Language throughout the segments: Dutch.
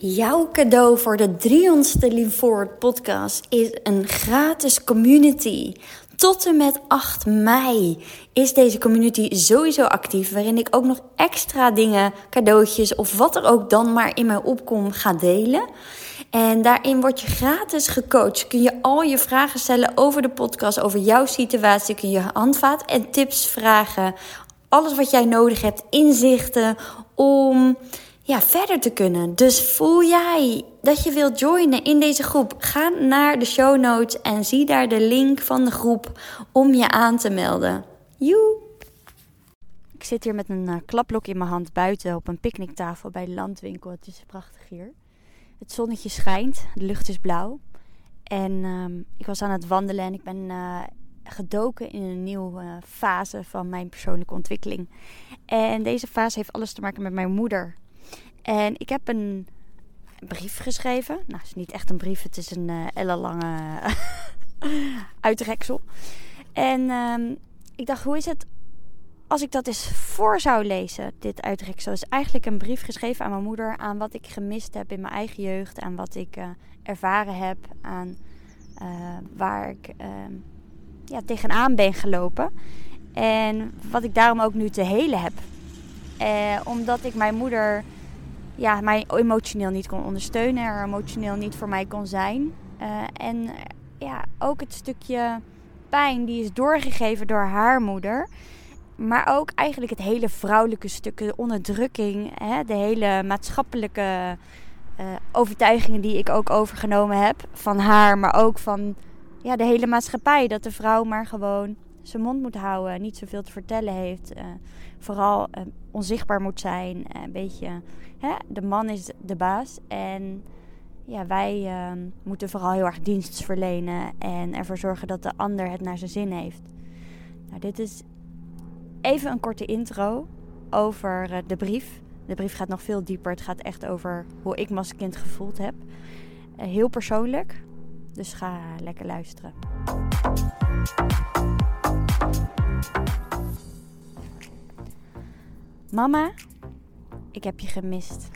Jouw cadeau voor de 300ste Lean Forward podcast is een gratis community. Tot en met 8 mei is deze community sowieso actief, waarin ik ook nog extra dingen, cadeautjes of wat er ook dan maar in mij opkomt ga delen. En daarin word je gratis gecoacht. Kun je al je vragen stellen over de podcast, over jouw situatie. Kun je handvaat en tips vragen. Alles wat jij nodig hebt, inzichten om ja, verder te kunnen. Dus voel jij dat je wilt joinen in deze groep? Ga naar de show notes en zie daar de link van de groep om je aan te melden. Joe! Ik zit hier met een uh, klapblok in mijn hand buiten op een picknicktafel bij de landwinkel. Het is prachtig hier. Het zonnetje schijnt, de lucht is blauw. En um, ik was aan het wandelen en ik ben uh, gedoken in een nieuwe uh, fase van mijn persoonlijke ontwikkeling. En deze fase heeft alles te maken met mijn moeder. En ik heb een brief geschreven. Nou, het is niet echt een brief, het is een uh, ellenlange uitreksel. En um, ik dacht, hoe is het als ik dat eens voor zou lezen, dit uitreksel? Is eigenlijk een brief geschreven aan mijn moeder, aan wat ik gemist heb in mijn eigen jeugd, aan wat ik uh, ervaren heb, aan uh, waar ik uh, ja, tegenaan ben gelopen. En wat ik daarom ook nu te helen heb. Eh, omdat ik mijn moeder ja, mij emotioneel niet kon ondersteunen, er emotioneel niet voor mij kon zijn. Uh, en ja, ook het stukje pijn die is doorgegeven door haar moeder. Maar ook eigenlijk het hele vrouwelijke stuk, de onderdrukking, hè, de hele maatschappelijke uh, overtuigingen die ik ook overgenomen heb van haar, maar ook van ja, de hele maatschappij. Dat de vrouw maar gewoon zijn mond moet houden, niet zoveel te vertellen heeft. Uh, vooral uh, onzichtbaar moet zijn. Uh, een beetje, hè, de man is de baas. En ja, wij moeten vooral heel erg dienst verlenen. En ervoor zorgen dat de ander het naar zijn zin heeft. Nou, dit is even een korte intro over de brief. De brief gaat nog veel dieper. Het gaat echt over hoe ik me als kind gevoeld heb. heel persoonlijk. Dus ga lekker luisteren. Mama, ik heb je gemist.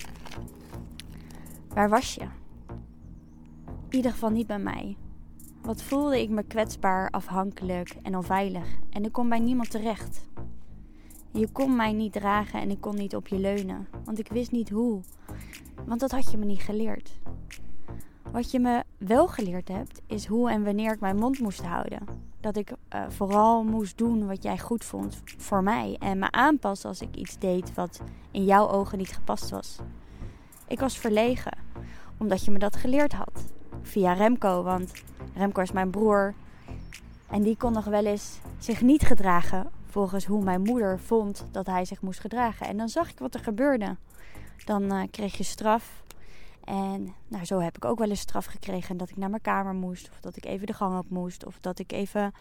Waar was je? In ieder geval niet bij mij. Wat voelde ik me kwetsbaar, afhankelijk en onveilig. En ik kon bij niemand terecht. Je kon mij niet dragen en ik kon niet op je leunen. Want ik wist niet hoe. Want dat had je me niet geleerd. Wat je me wel geleerd hebt, is hoe en wanneer ik mijn mond moest houden. Dat ik uh, vooral moest doen wat jij goed vond voor mij. En me aanpassen als ik iets deed wat in jouw ogen niet gepast was. Ik was verlegen, omdat je me dat geleerd had. Via Remco, want Remco is mijn broer. En die kon nog wel eens zich niet gedragen volgens hoe mijn moeder vond dat hij zich moest gedragen. En dan zag ik wat er gebeurde. Dan uh, kreeg je straf en nou, zo heb ik ook wel eens straf gekregen dat ik naar mijn kamer moest. Of dat ik even de gang op moest. Of dat ik even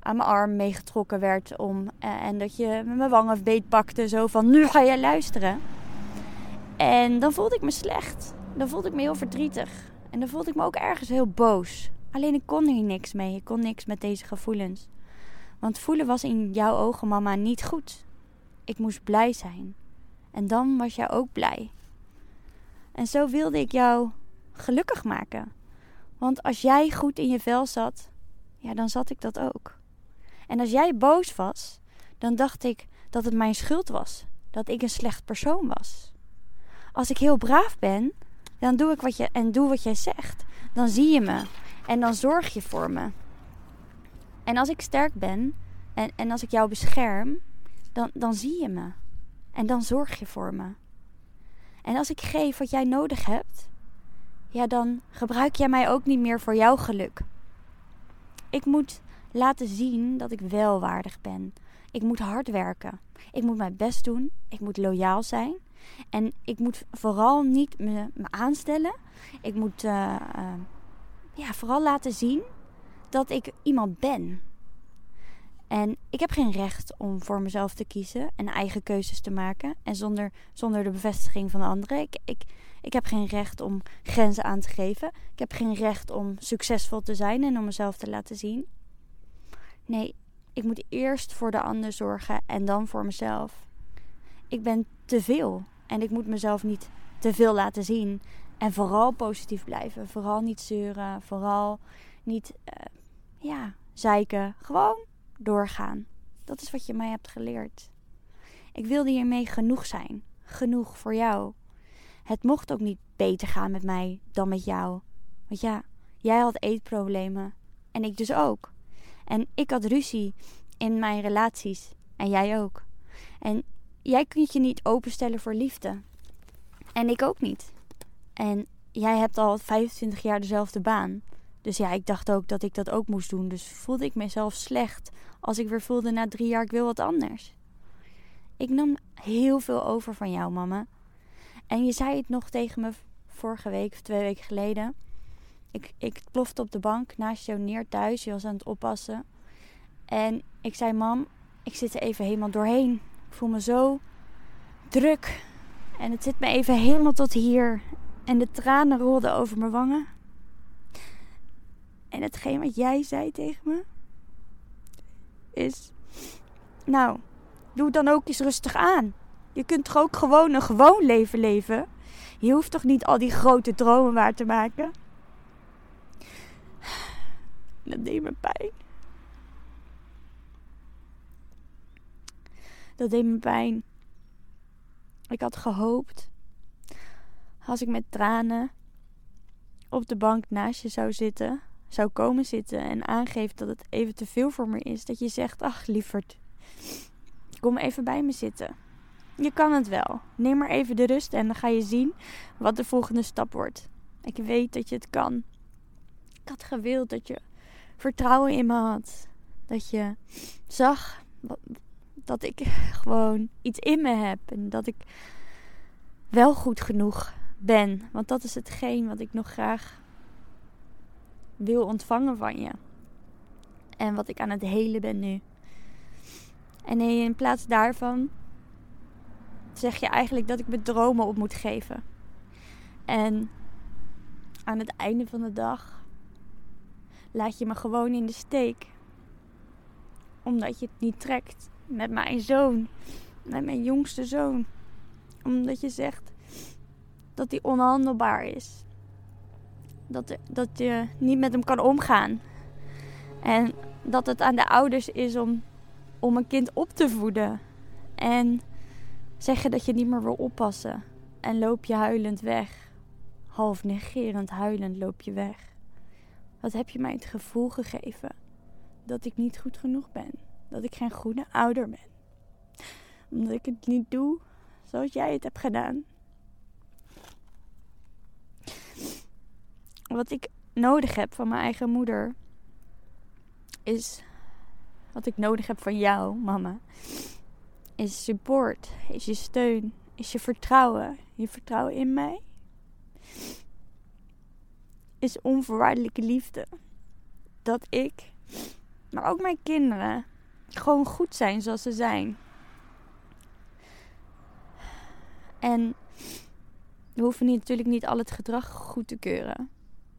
aan mijn arm meegetrokken werd. Om, eh, en dat je mijn wangen beet pakte. Zo van, nu ga jij luisteren. En dan voelde ik me slecht. Dan voelde ik me heel verdrietig. En dan voelde ik me ook ergens heel boos. Alleen ik kon hier niks mee. Ik kon niks met deze gevoelens. Want voelen was in jouw ogen, mama, niet goed. Ik moest blij zijn. En dan was jij ook blij. En zo wilde ik jou gelukkig maken. Want als jij goed in je vel zat, ja, dan zat ik dat ook. En als jij boos was, dan dacht ik dat het mijn schuld was. Dat ik een slecht persoon was. Als ik heel braaf ben, dan doe ik wat je en doe wat jij zegt. Dan zie je me en dan zorg je voor me. En als ik sterk ben en, en als ik jou bescherm, dan, dan zie je me. En dan zorg je voor me. En als ik geef wat jij nodig hebt, ja, dan gebruik jij mij ook niet meer voor jouw geluk. Ik moet laten zien dat ik wel waardig ben. Ik moet hard werken. Ik moet mijn best doen. Ik moet loyaal zijn. En ik moet vooral niet me, me aanstellen. Ik moet uh, uh, ja, vooral laten zien dat ik iemand ben. En ik heb geen recht om voor mezelf te kiezen en eigen keuzes te maken. En zonder, zonder de bevestiging van anderen. Ik, ik, ik heb geen recht om grenzen aan te geven. Ik heb geen recht om succesvol te zijn en om mezelf te laten zien. Nee, ik moet eerst voor de ander zorgen en dan voor mezelf. Ik ben te veel en ik moet mezelf niet te veel laten zien. En vooral positief blijven. Vooral niet zeuren. Vooral niet, uh, ja, zeiken. Gewoon doorgaan. Dat is wat je mij hebt geleerd. Ik wilde hiermee genoeg zijn. Genoeg voor jou. Het mocht ook niet beter gaan met mij dan met jou. Want ja, jij had eetproblemen. En ik dus ook. En ik had ruzie in mijn relaties. En jij ook. En jij kunt je niet openstellen voor liefde. En ik ook niet. En jij hebt al 25 jaar dezelfde baan. Dus ja, ik dacht ook dat ik dat ook moest doen. Dus voelde ik mezelf slecht als ik weer voelde na drie jaar ik wil wat anders. Ik nam heel veel over van jou, mama. En je zei het nog tegen me vorige week of twee weken geleden. Ik, ik plofte op de bank naast jou neer thuis. Je was aan het oppassen. En ik zei, mam, ik zit er even helemaal doorheen. Ik voel me zo druk. En het zit me even helemaal tot hier. En de tranen rolden over mijn wangen. En hetgeen wat jij zei tegen me is: Nou, doe dan ook eens rustig aan. Je kunt toch ook gewoon een gewoon leven leven? Je hoeft toch niet al die grote dromen waar te maken? Dat deed me pijn. Dat deed me pijn. Ik had gehoopt, als ik met tranen op de bank naast je zou zitten, zou komen zitten en aangeeft dat het even te veel voor me is, dat je zegt: Ach, lieverd, kom even bij me zitten. Je kan het wel. Neem maar even de rust en dan ga je zien wat de volgende stap wordt. Ik weet dat je het kan. Ik had gewild dat je vertrouwen in me had. Dat je zag dat ik gewoon iets in me heb. En dat ik wel goed genoeg ben. Want dat is hetgeen wat ik nog graag wil ontvangen van je. En wat ik aan het helen ben nu. En in plaats daarvan zeg je eigenlijk dat ik mijn dromen op moet geven. En aan het einde van de dag laat je me gewoon in de steek. Omdat je het niet trekt met mijn zoon, met mijn jongste zoon. Omdat je zegt dat hij onhandelbaar is. Dat, dat je niet met hem kan omgaan. En dat het aan de ouders is om, om een kind op te voeden. En zeggen dat je niet meer wil oppassen. En loop je huilend weg. Half negerend huilend loop je weg. Wat heb je mij het gevoel gegeven dat ik niet goed genoeg ben? Dat ik geen goede ouder ben? Omdat ik het niet doe zoals jij het hebt gedaan. Wat ik nodig heb van mijn eigen moeder is wat ik nodig heb van jou, mama. Is support, is je steun, is je vertrouwen. Je vertrouwen in mij is onvoorwaardelijke liefde. Dat ik, maar ook mijn kinderen, gewoon goed zijn zoals ze zijn. En we hoeven natuurlijk niet al het gedrag goed te keuren.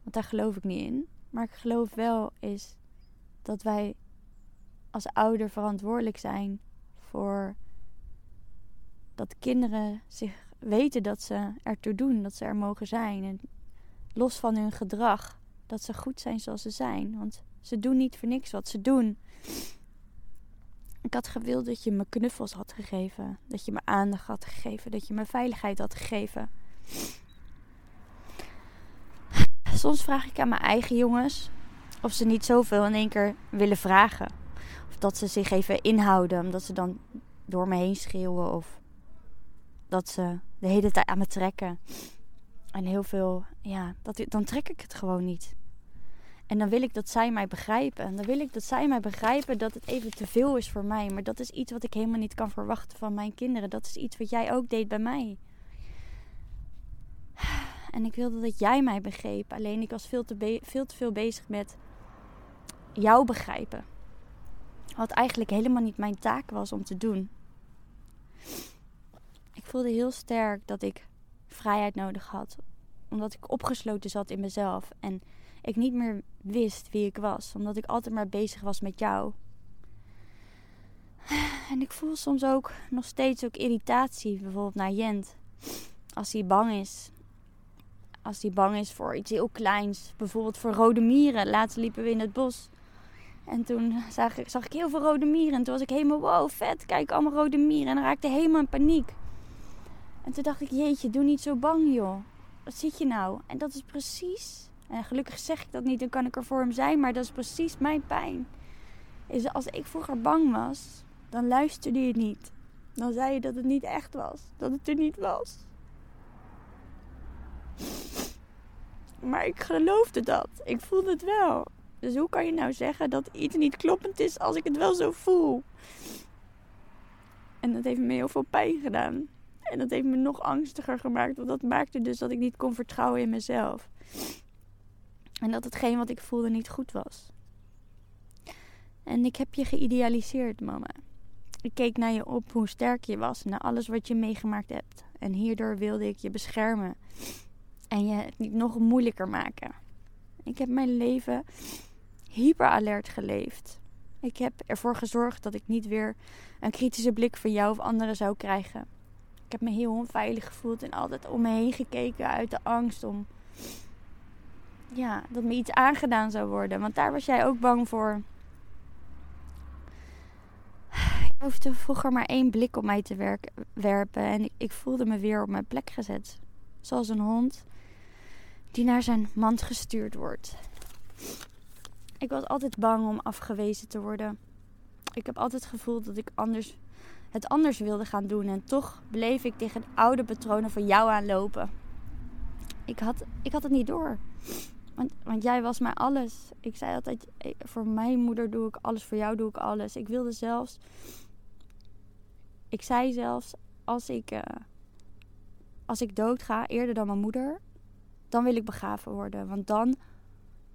Want daar geloof ik niet in. Maar ik geloof wel is dat wij als ouder verantwoordelijk zijn voor dat kinderen zich weten dat ze ertoe doen, dat ze er mogen zijn. En los van hun gedrag, dat ze goed zijn zoals ze zijn. Want ze doen niet voor niks wat ze doen. Ik had gewild dat je me knuffels had gegeven. Dat je me aandacht had gegeven. Dat je me veiligheid had gegeven. Soms vraag ik aan mijn eigen jongens of ze niet zoveel in één keer willen vragen. Of dat ze zich even inhouden, omdat ze dan door me heen schreeuwen. Of dat ze de hele tijd aan me trekken. En heel veel, ja, dat, dan trek ik het gewoon niet. En dan wil ik dat zij mij begrijpen. En dan wil ik dat zij mij begrijpen dat het even te veel is voor mij. Maar dat is iets wat ik helemaal niet kan verwachten van mijn kinderen. Dat is iets wat jij ook deed bij mij. En ik wilde dat jij mij begreep. Alleen ik was veel te, veel te veel bezig met jou begrijpen. Wat eigenlijk helemaal niet mijn taak was om te doen. Ik voelde heel sterk dat ik vrijheid nodig had. Omdat ik opgesloten zat in mezelf. En ik niet meer wist wie ik was. Omdat ik altijd maar bezig was met jou. En ik voel soms ook nog steeds ook irritatie. Bijvoorbeeld naar Jent. Als hij bang is. Als die bang is voor iets heel kleins. Bijvoorbeeld voor rode mieren. Laatst liepen we in het bos. En toen zag ik, zag ik heel veel rode mieren. En toen was ik helemaal, wow, vet. Kijk, allemaal rode mieren. En dan raakte helemaal in paniek. En toen dacht ik, jeetje, doe niet zo bang, joh. Wat zit je nou? En dat is precies... En gelukkig zeg ik dat niet, dan kan ik er voor hem zijn. Maar dat is precies mijn pijn. Is als ik vroeger bang was, dan luisterde je niet. Dan zei je dat het niet echt was. Dat het er niet was. Maar ik geloofde dat. Ik voelde het wel. Dus hoe kan je nou zeggen dat iets niet kloppend is als ik het wel zo voel? En dat heeft me heel veel pijn gedaan. En dat heeft me nog angstiger gemaakt. Want dat maakte dus dat ik niet kon vertrouwen in mezelf. En dat hetgeen wat ik voelde niet goed was. En ik heb je geïdealiseerd, mama. Ik keek naar je op hoe sterk je was, naar alles wat je meegemaakt hebt. En hierdoor wilde ik je beschermen en je het niet nog moeilijker maken. Ik heb mijn leven hyperalert geleefd. Ik heb ervoor gezorgd dat ik niet weer een kritische blik van jou of anderen zou krijgen. Ik heb me heel onveilig gevoeld en altijd om me heen gekeken uit de angst om ja, dat me iets aangedaan zou worden. Want daar was jij ook bang voor. Je hoefde vroeger maar één blik op mij te werpen en ik voelde me weer op mijn plek gezet. Zoals een hond die naar zijn mand gestuurd wordt. Ik was altijd bang om afgewezen te worden. Ik heb altijd gevoeld dat ik anders, het anders wilde gaan doen. En toch bleef ik tegen de oude patronen van jou aanlopen. Ik had, ik had het niet door. Want, want jij was mij alles. Ik zei altijd, voor mijn moeder doe ik alles, voor jou doe ik alles. Ik wilde zelfs... Ik zei zelfs, als ik, uh, als ik dood ga, eerder dan mijn moeder, dan wil ik begraven worden. Want dan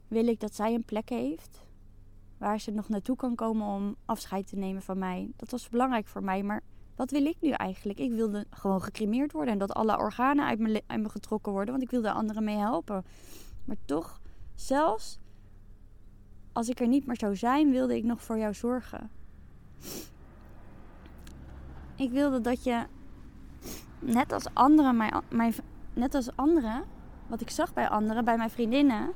wil ik dat zij een plek heeft waar ze nog naartoe kan komen om afscheid te nemen van mij. Dat was belangrijk voor mij, maar wat wil ik nu eigenlijk? Ik wilde gewoon gecremeerd worden en dat alle organen uit me, getrokken worden, want ik wilde anderen mee helpen. Maar toch, zelfs als ik er niet meer zou zijn, wilde ik nog voor jou zorgen. Ik wilde dat je, net als anderen, mijn, net als anderen, wat ik zag bij anderen, bij mijn vriendinnen,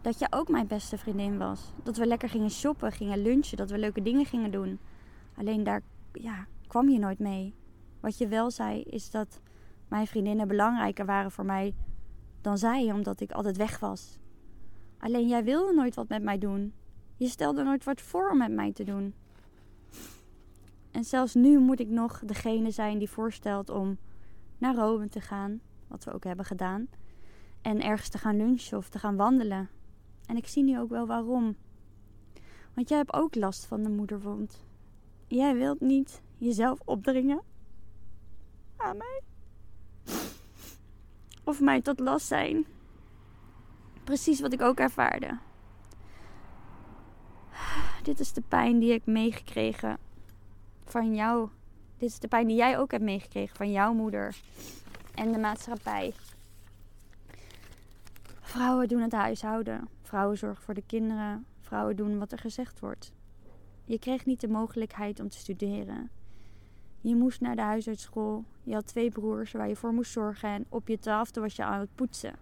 dat je ook mijn beste vriendin was. Dat we lekker gingen shoppen, gingen lunchen, dat we leuke dingen gingen doen. Alleen daar ja, kwam je nooit mee. Wat je wel zei is dat mijn vriendinnen belangrijker waren voor mij dan zij, omdat ik altijd weg was. Alleen jij wilde nooit wat met mij doen. Je stelde nooit wat voor om met mij te doen. En zelfs nu moet ik nog degene zijn die voorstelt om naar Rome te gaan, wat we ook hebben gedaan, en ergens te gaan lunchen of te gaan wandelen. En ik zie nu ook wel waarom. Want jij hebt ook last van de moederwond. Jij wilt niet jezelf opdringen aan mij. Of mij tot last zijn. Precies wat ik ook ervaarde. Dit is de pijn die ik meegekregen van jou. Dit is de pijn die jij ook hebt meegekregen van jouw moeder en de maatschappij. Vrouwen doen het huishouden. Vrouwen zorgen voor de kinderen. Vrouwen doen wat er gezegd wordt. Je kreeg niet de mogelijkheid om te studeren. Je moest naar de huisartsschool. Je had twee broers waar je voor moest zorgen. En op je twaalfde was je aan het poetsen.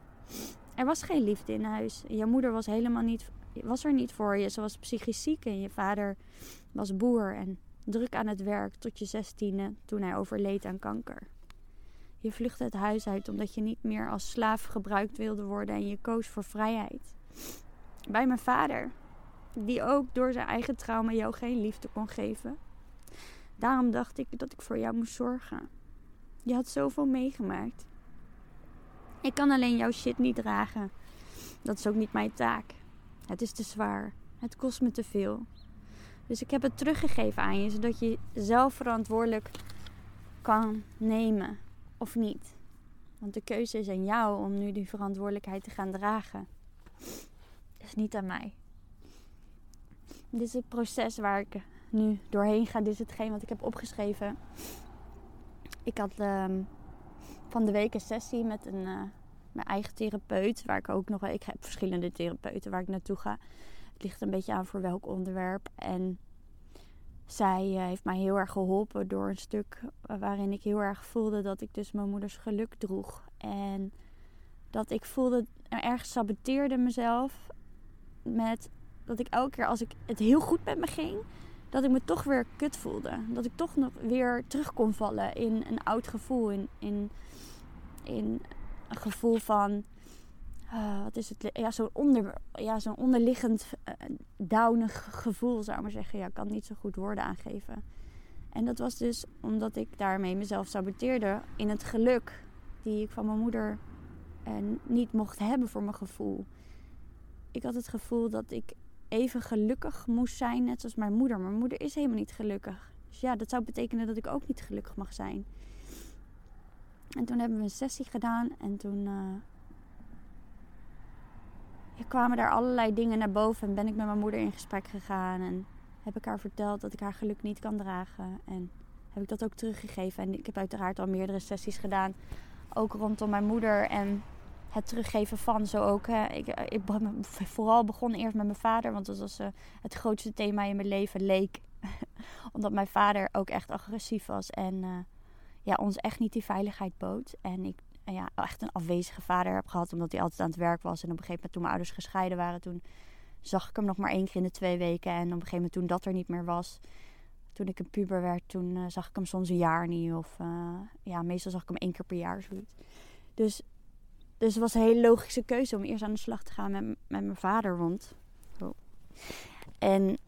Er was geen liefde in huis. Je moeder was helemaal niet, was er niet voor je. Ze was psychisch ziek en je vader was boer en druk aan het werk tot je zestiende toen hij overleed aan kanker. Je vluchtte het huis uit omdat je niet meer als slaaf gebruikt wilde worden en je koos voor vrijheid. Bij mijn vader, die ook door zijn eigen trauma jou geen liefde kon geven. Daarom dacht ik dat ik voor jou moest zorgen. Je had zoveel meegemaakt. Ik kan alleen jouw shit niet dragen. Dat is ook niet mijn taak. Het is te zwaar. Het kost me te veel. Dus ik heb het teruggegeven aan je, zodat je zelf verantwoordelijk kan nemen of niet. Want de keuze is aan jou om nu die verantwoordelijkheid te gaan dragen. Het is niet aan mij. Dit is het proces waar ik nu doorheen ga. Dit is hetgeen wat ik heb opgeschreven. Ik had um, van de week een sessie met een, uh, mijn eigen therapeut. Waar ik ook nog... Ik heb verschillende therapeuten waar ik naartoe ga. Het ligt een beetje aan voor welk onderwerp. En zij uh, heeft mij heel erg geholpen door een stuk uh, waarin ik heel erg voelde dat ik dus mijn moeders geluk droeg. En Dat ik voelde, erg saboteerde mezelf. Met dat ik elke keer als ik het heel goed met me ging, dat ik me toch weer kut voelde. Dat ik toch nog weer terug kon vallen in een oud gevoel. In, in, in een gevoel van. Uh, wat is het? Ja, zo'n onder, ja, zo'n onderliggend uh, downig gevoel, zou ik maar zeggen. Ja, ik kan niet zo goed woorden aangeven. En dat was dus omdat ik daarmee mezelf saboteerde in het geluk die ik van mijn moeder uh, niet mocht hebben voor mijn gevoel. Ik had het gevoel dat ik even gelukkig moest zijn, net zoals mijn moeder. Mijn moeder is helemaal niet gelukkig. Dus ja, dat zou betekenen dat ik ook niet gelukkig mag zijn. En toen hebben we een sessie gedaan en toen uh, kwamen daar allerlei dingen naar boven. En ben ik met mijn moeder in gesprek gegaan en heb ik haar verteld dat ik haar geluk niet kan dragen. En heb ik dat ook teruggegeven. En ik heb uiteraard al meerdere sessies gedaan, ook rondom mijn moeder en het teruggeven van zo ook. Hè. Ik, ik vooral begon eerst met mijn vader, want dat was uh, het grootste thema in mijn leven, leek. Omdat mijn vader ook echt agressief was en uh, ja, ons echt niet die veiligheid bood. En ik ja, echt een afwezige vader heb gehad, omdat hij altijd aan het werk was. En op een gegeven moment toen mijn ouders gescheiden waren, toen zag ik hem nog maar één keer in de twee weken. En op een gegeven moment toen dat er niet meer was, toen ik een puber werd, toen uh, zag ik hem soms een jaar niet. Of ja, meestal zag ik hem één keer per jaar zoiets. Dus dus het was een hele logische keuze om eerst aan de slag te gaan met, met mijn vader. Want, oh. En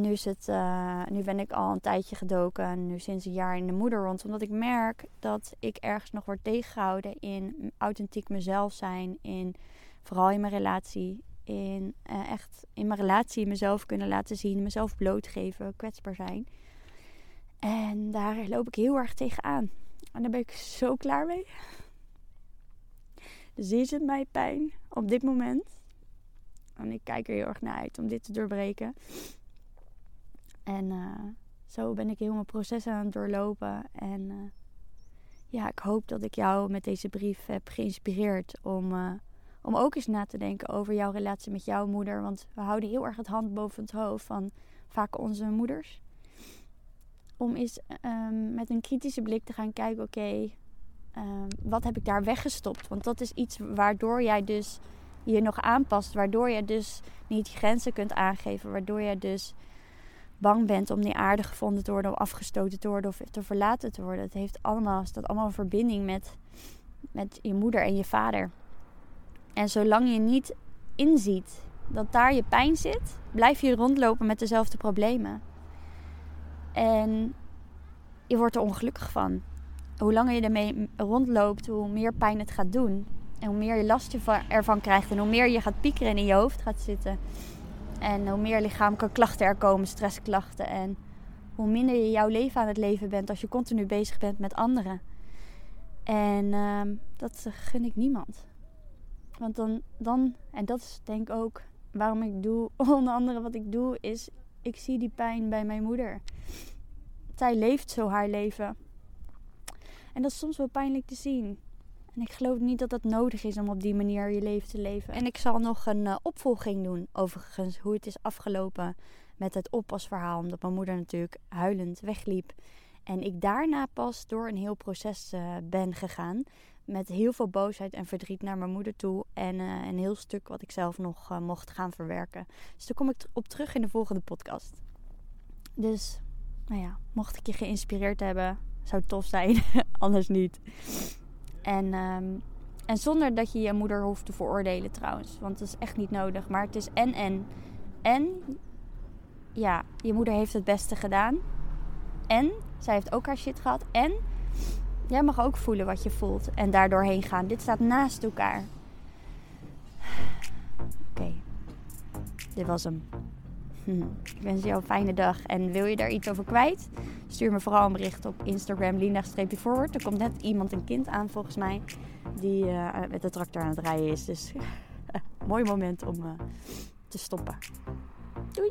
nu, is het, uh, nu ben ik al een tijdje gedoken, nu sinds een jaar in de moederrond. Omdat ik merk dat ik ergens nog word tegengehouden in authentiek mezelf zijn. In, vooral in mijn relatie. In uh, echt in mijn relatie mezelf kunnen laten zien. Mezelf blootgeven, kwetsbaar zijn. En daar loop ik heel erg tegenaan. En daar ben ik zo klaar mee. Dus hier zit mij pijn op dit moment. En ik kijk er heel erg naar uit om dit te doorbreken. En uh, zo ben ik heel mijn proces aan het doorlopen. En uh, ja, ik hoop dat ik jou met deze brief heb geïnspireerd om, uh, om ook eens na te denken over jouw relatie met jouw moeder. Want we houden heel erg het hand boven het hoofd van vaak onze moeders. Om eens um, met een kritische blik te gaan kijken: oké, Ehm, wat heb ik daar weggestopt? Want dat is iets waardoor jij dus je nog aanpast. Waardoor je dus niet grenzen kunt aangeven. Waardoor je dus bang bent om die aarde gevonden te worden, of afgestoten te worden of te verlaten te worden. Het heeft allemaal, staat allemaal een verbinding met, met je moeder en je vader. En zolang je niet inziet dat daar je pijn zit, blijf je rondlopen met dezelfde problemen. En je wordt er ongelukkig van hoe langer je ermee rondloopt, hoe meer pijn het gaat doen. En hoe meer je last ervan krijgt. En hoe meer je gaat piekeren en in je hoofd gaat zitten. En hoe meer lichamelijke klachten er komen, stressklachten. En hoe minder je jouw leven aan het leven bent als je continu bezig bent met anderen. En uh, dat gun ik niemand. Want dan, dan, en dat is denk ik ook waarom ik doe, onder andere wat ik doe, is ik zie die pijn bij mijn moeder. Zij leeft zo haar leven. En dat is soms wel pijnlijk te zien. En ik geloof niet dat dat nodig is om op die manier je leven te leven. En ik zal nog een uh, opvolging doen, overigens, hoe het is afgelopen met het oppasverhaal. Omdat mijn moeder natuurlijk huilend wegliep. En ik daarna pas door een heel proces uh, ben gegaan. Met heel veel boosheid en verdriet naar mijn moeder toe. En uh, een heel stuk wat ik zelf nog mocht gaan verwerken. Dus daar kom ik op terug in de volgende podcast. Dus, nou ja, mocht ik je geïnspireerd hebben, zou tof zijn, anders niet. En, um, en zonder dat je je moeder hoeft te veroordelen trouwens. Want dat is echt niet nodig. Maar het is en en. En ja, je moeder heeft het beste gedaan. En zij heeft ook haar shit gehad. En jij mag ook voelen wat je voelt. En daardoor heen gaan. Dit staat naast elkaar. Oké. Dit was hem. Ik wens jou een fijne dag. En wil je daar iets over kwijt? Stuur me vooral een bericht op Instagram, Linda-forward. Er komt net iemand, een kind aan volgens mij, die uh, met de tractor aan het rijden is. Dus mooi moment om uh, te stoppen. Doei!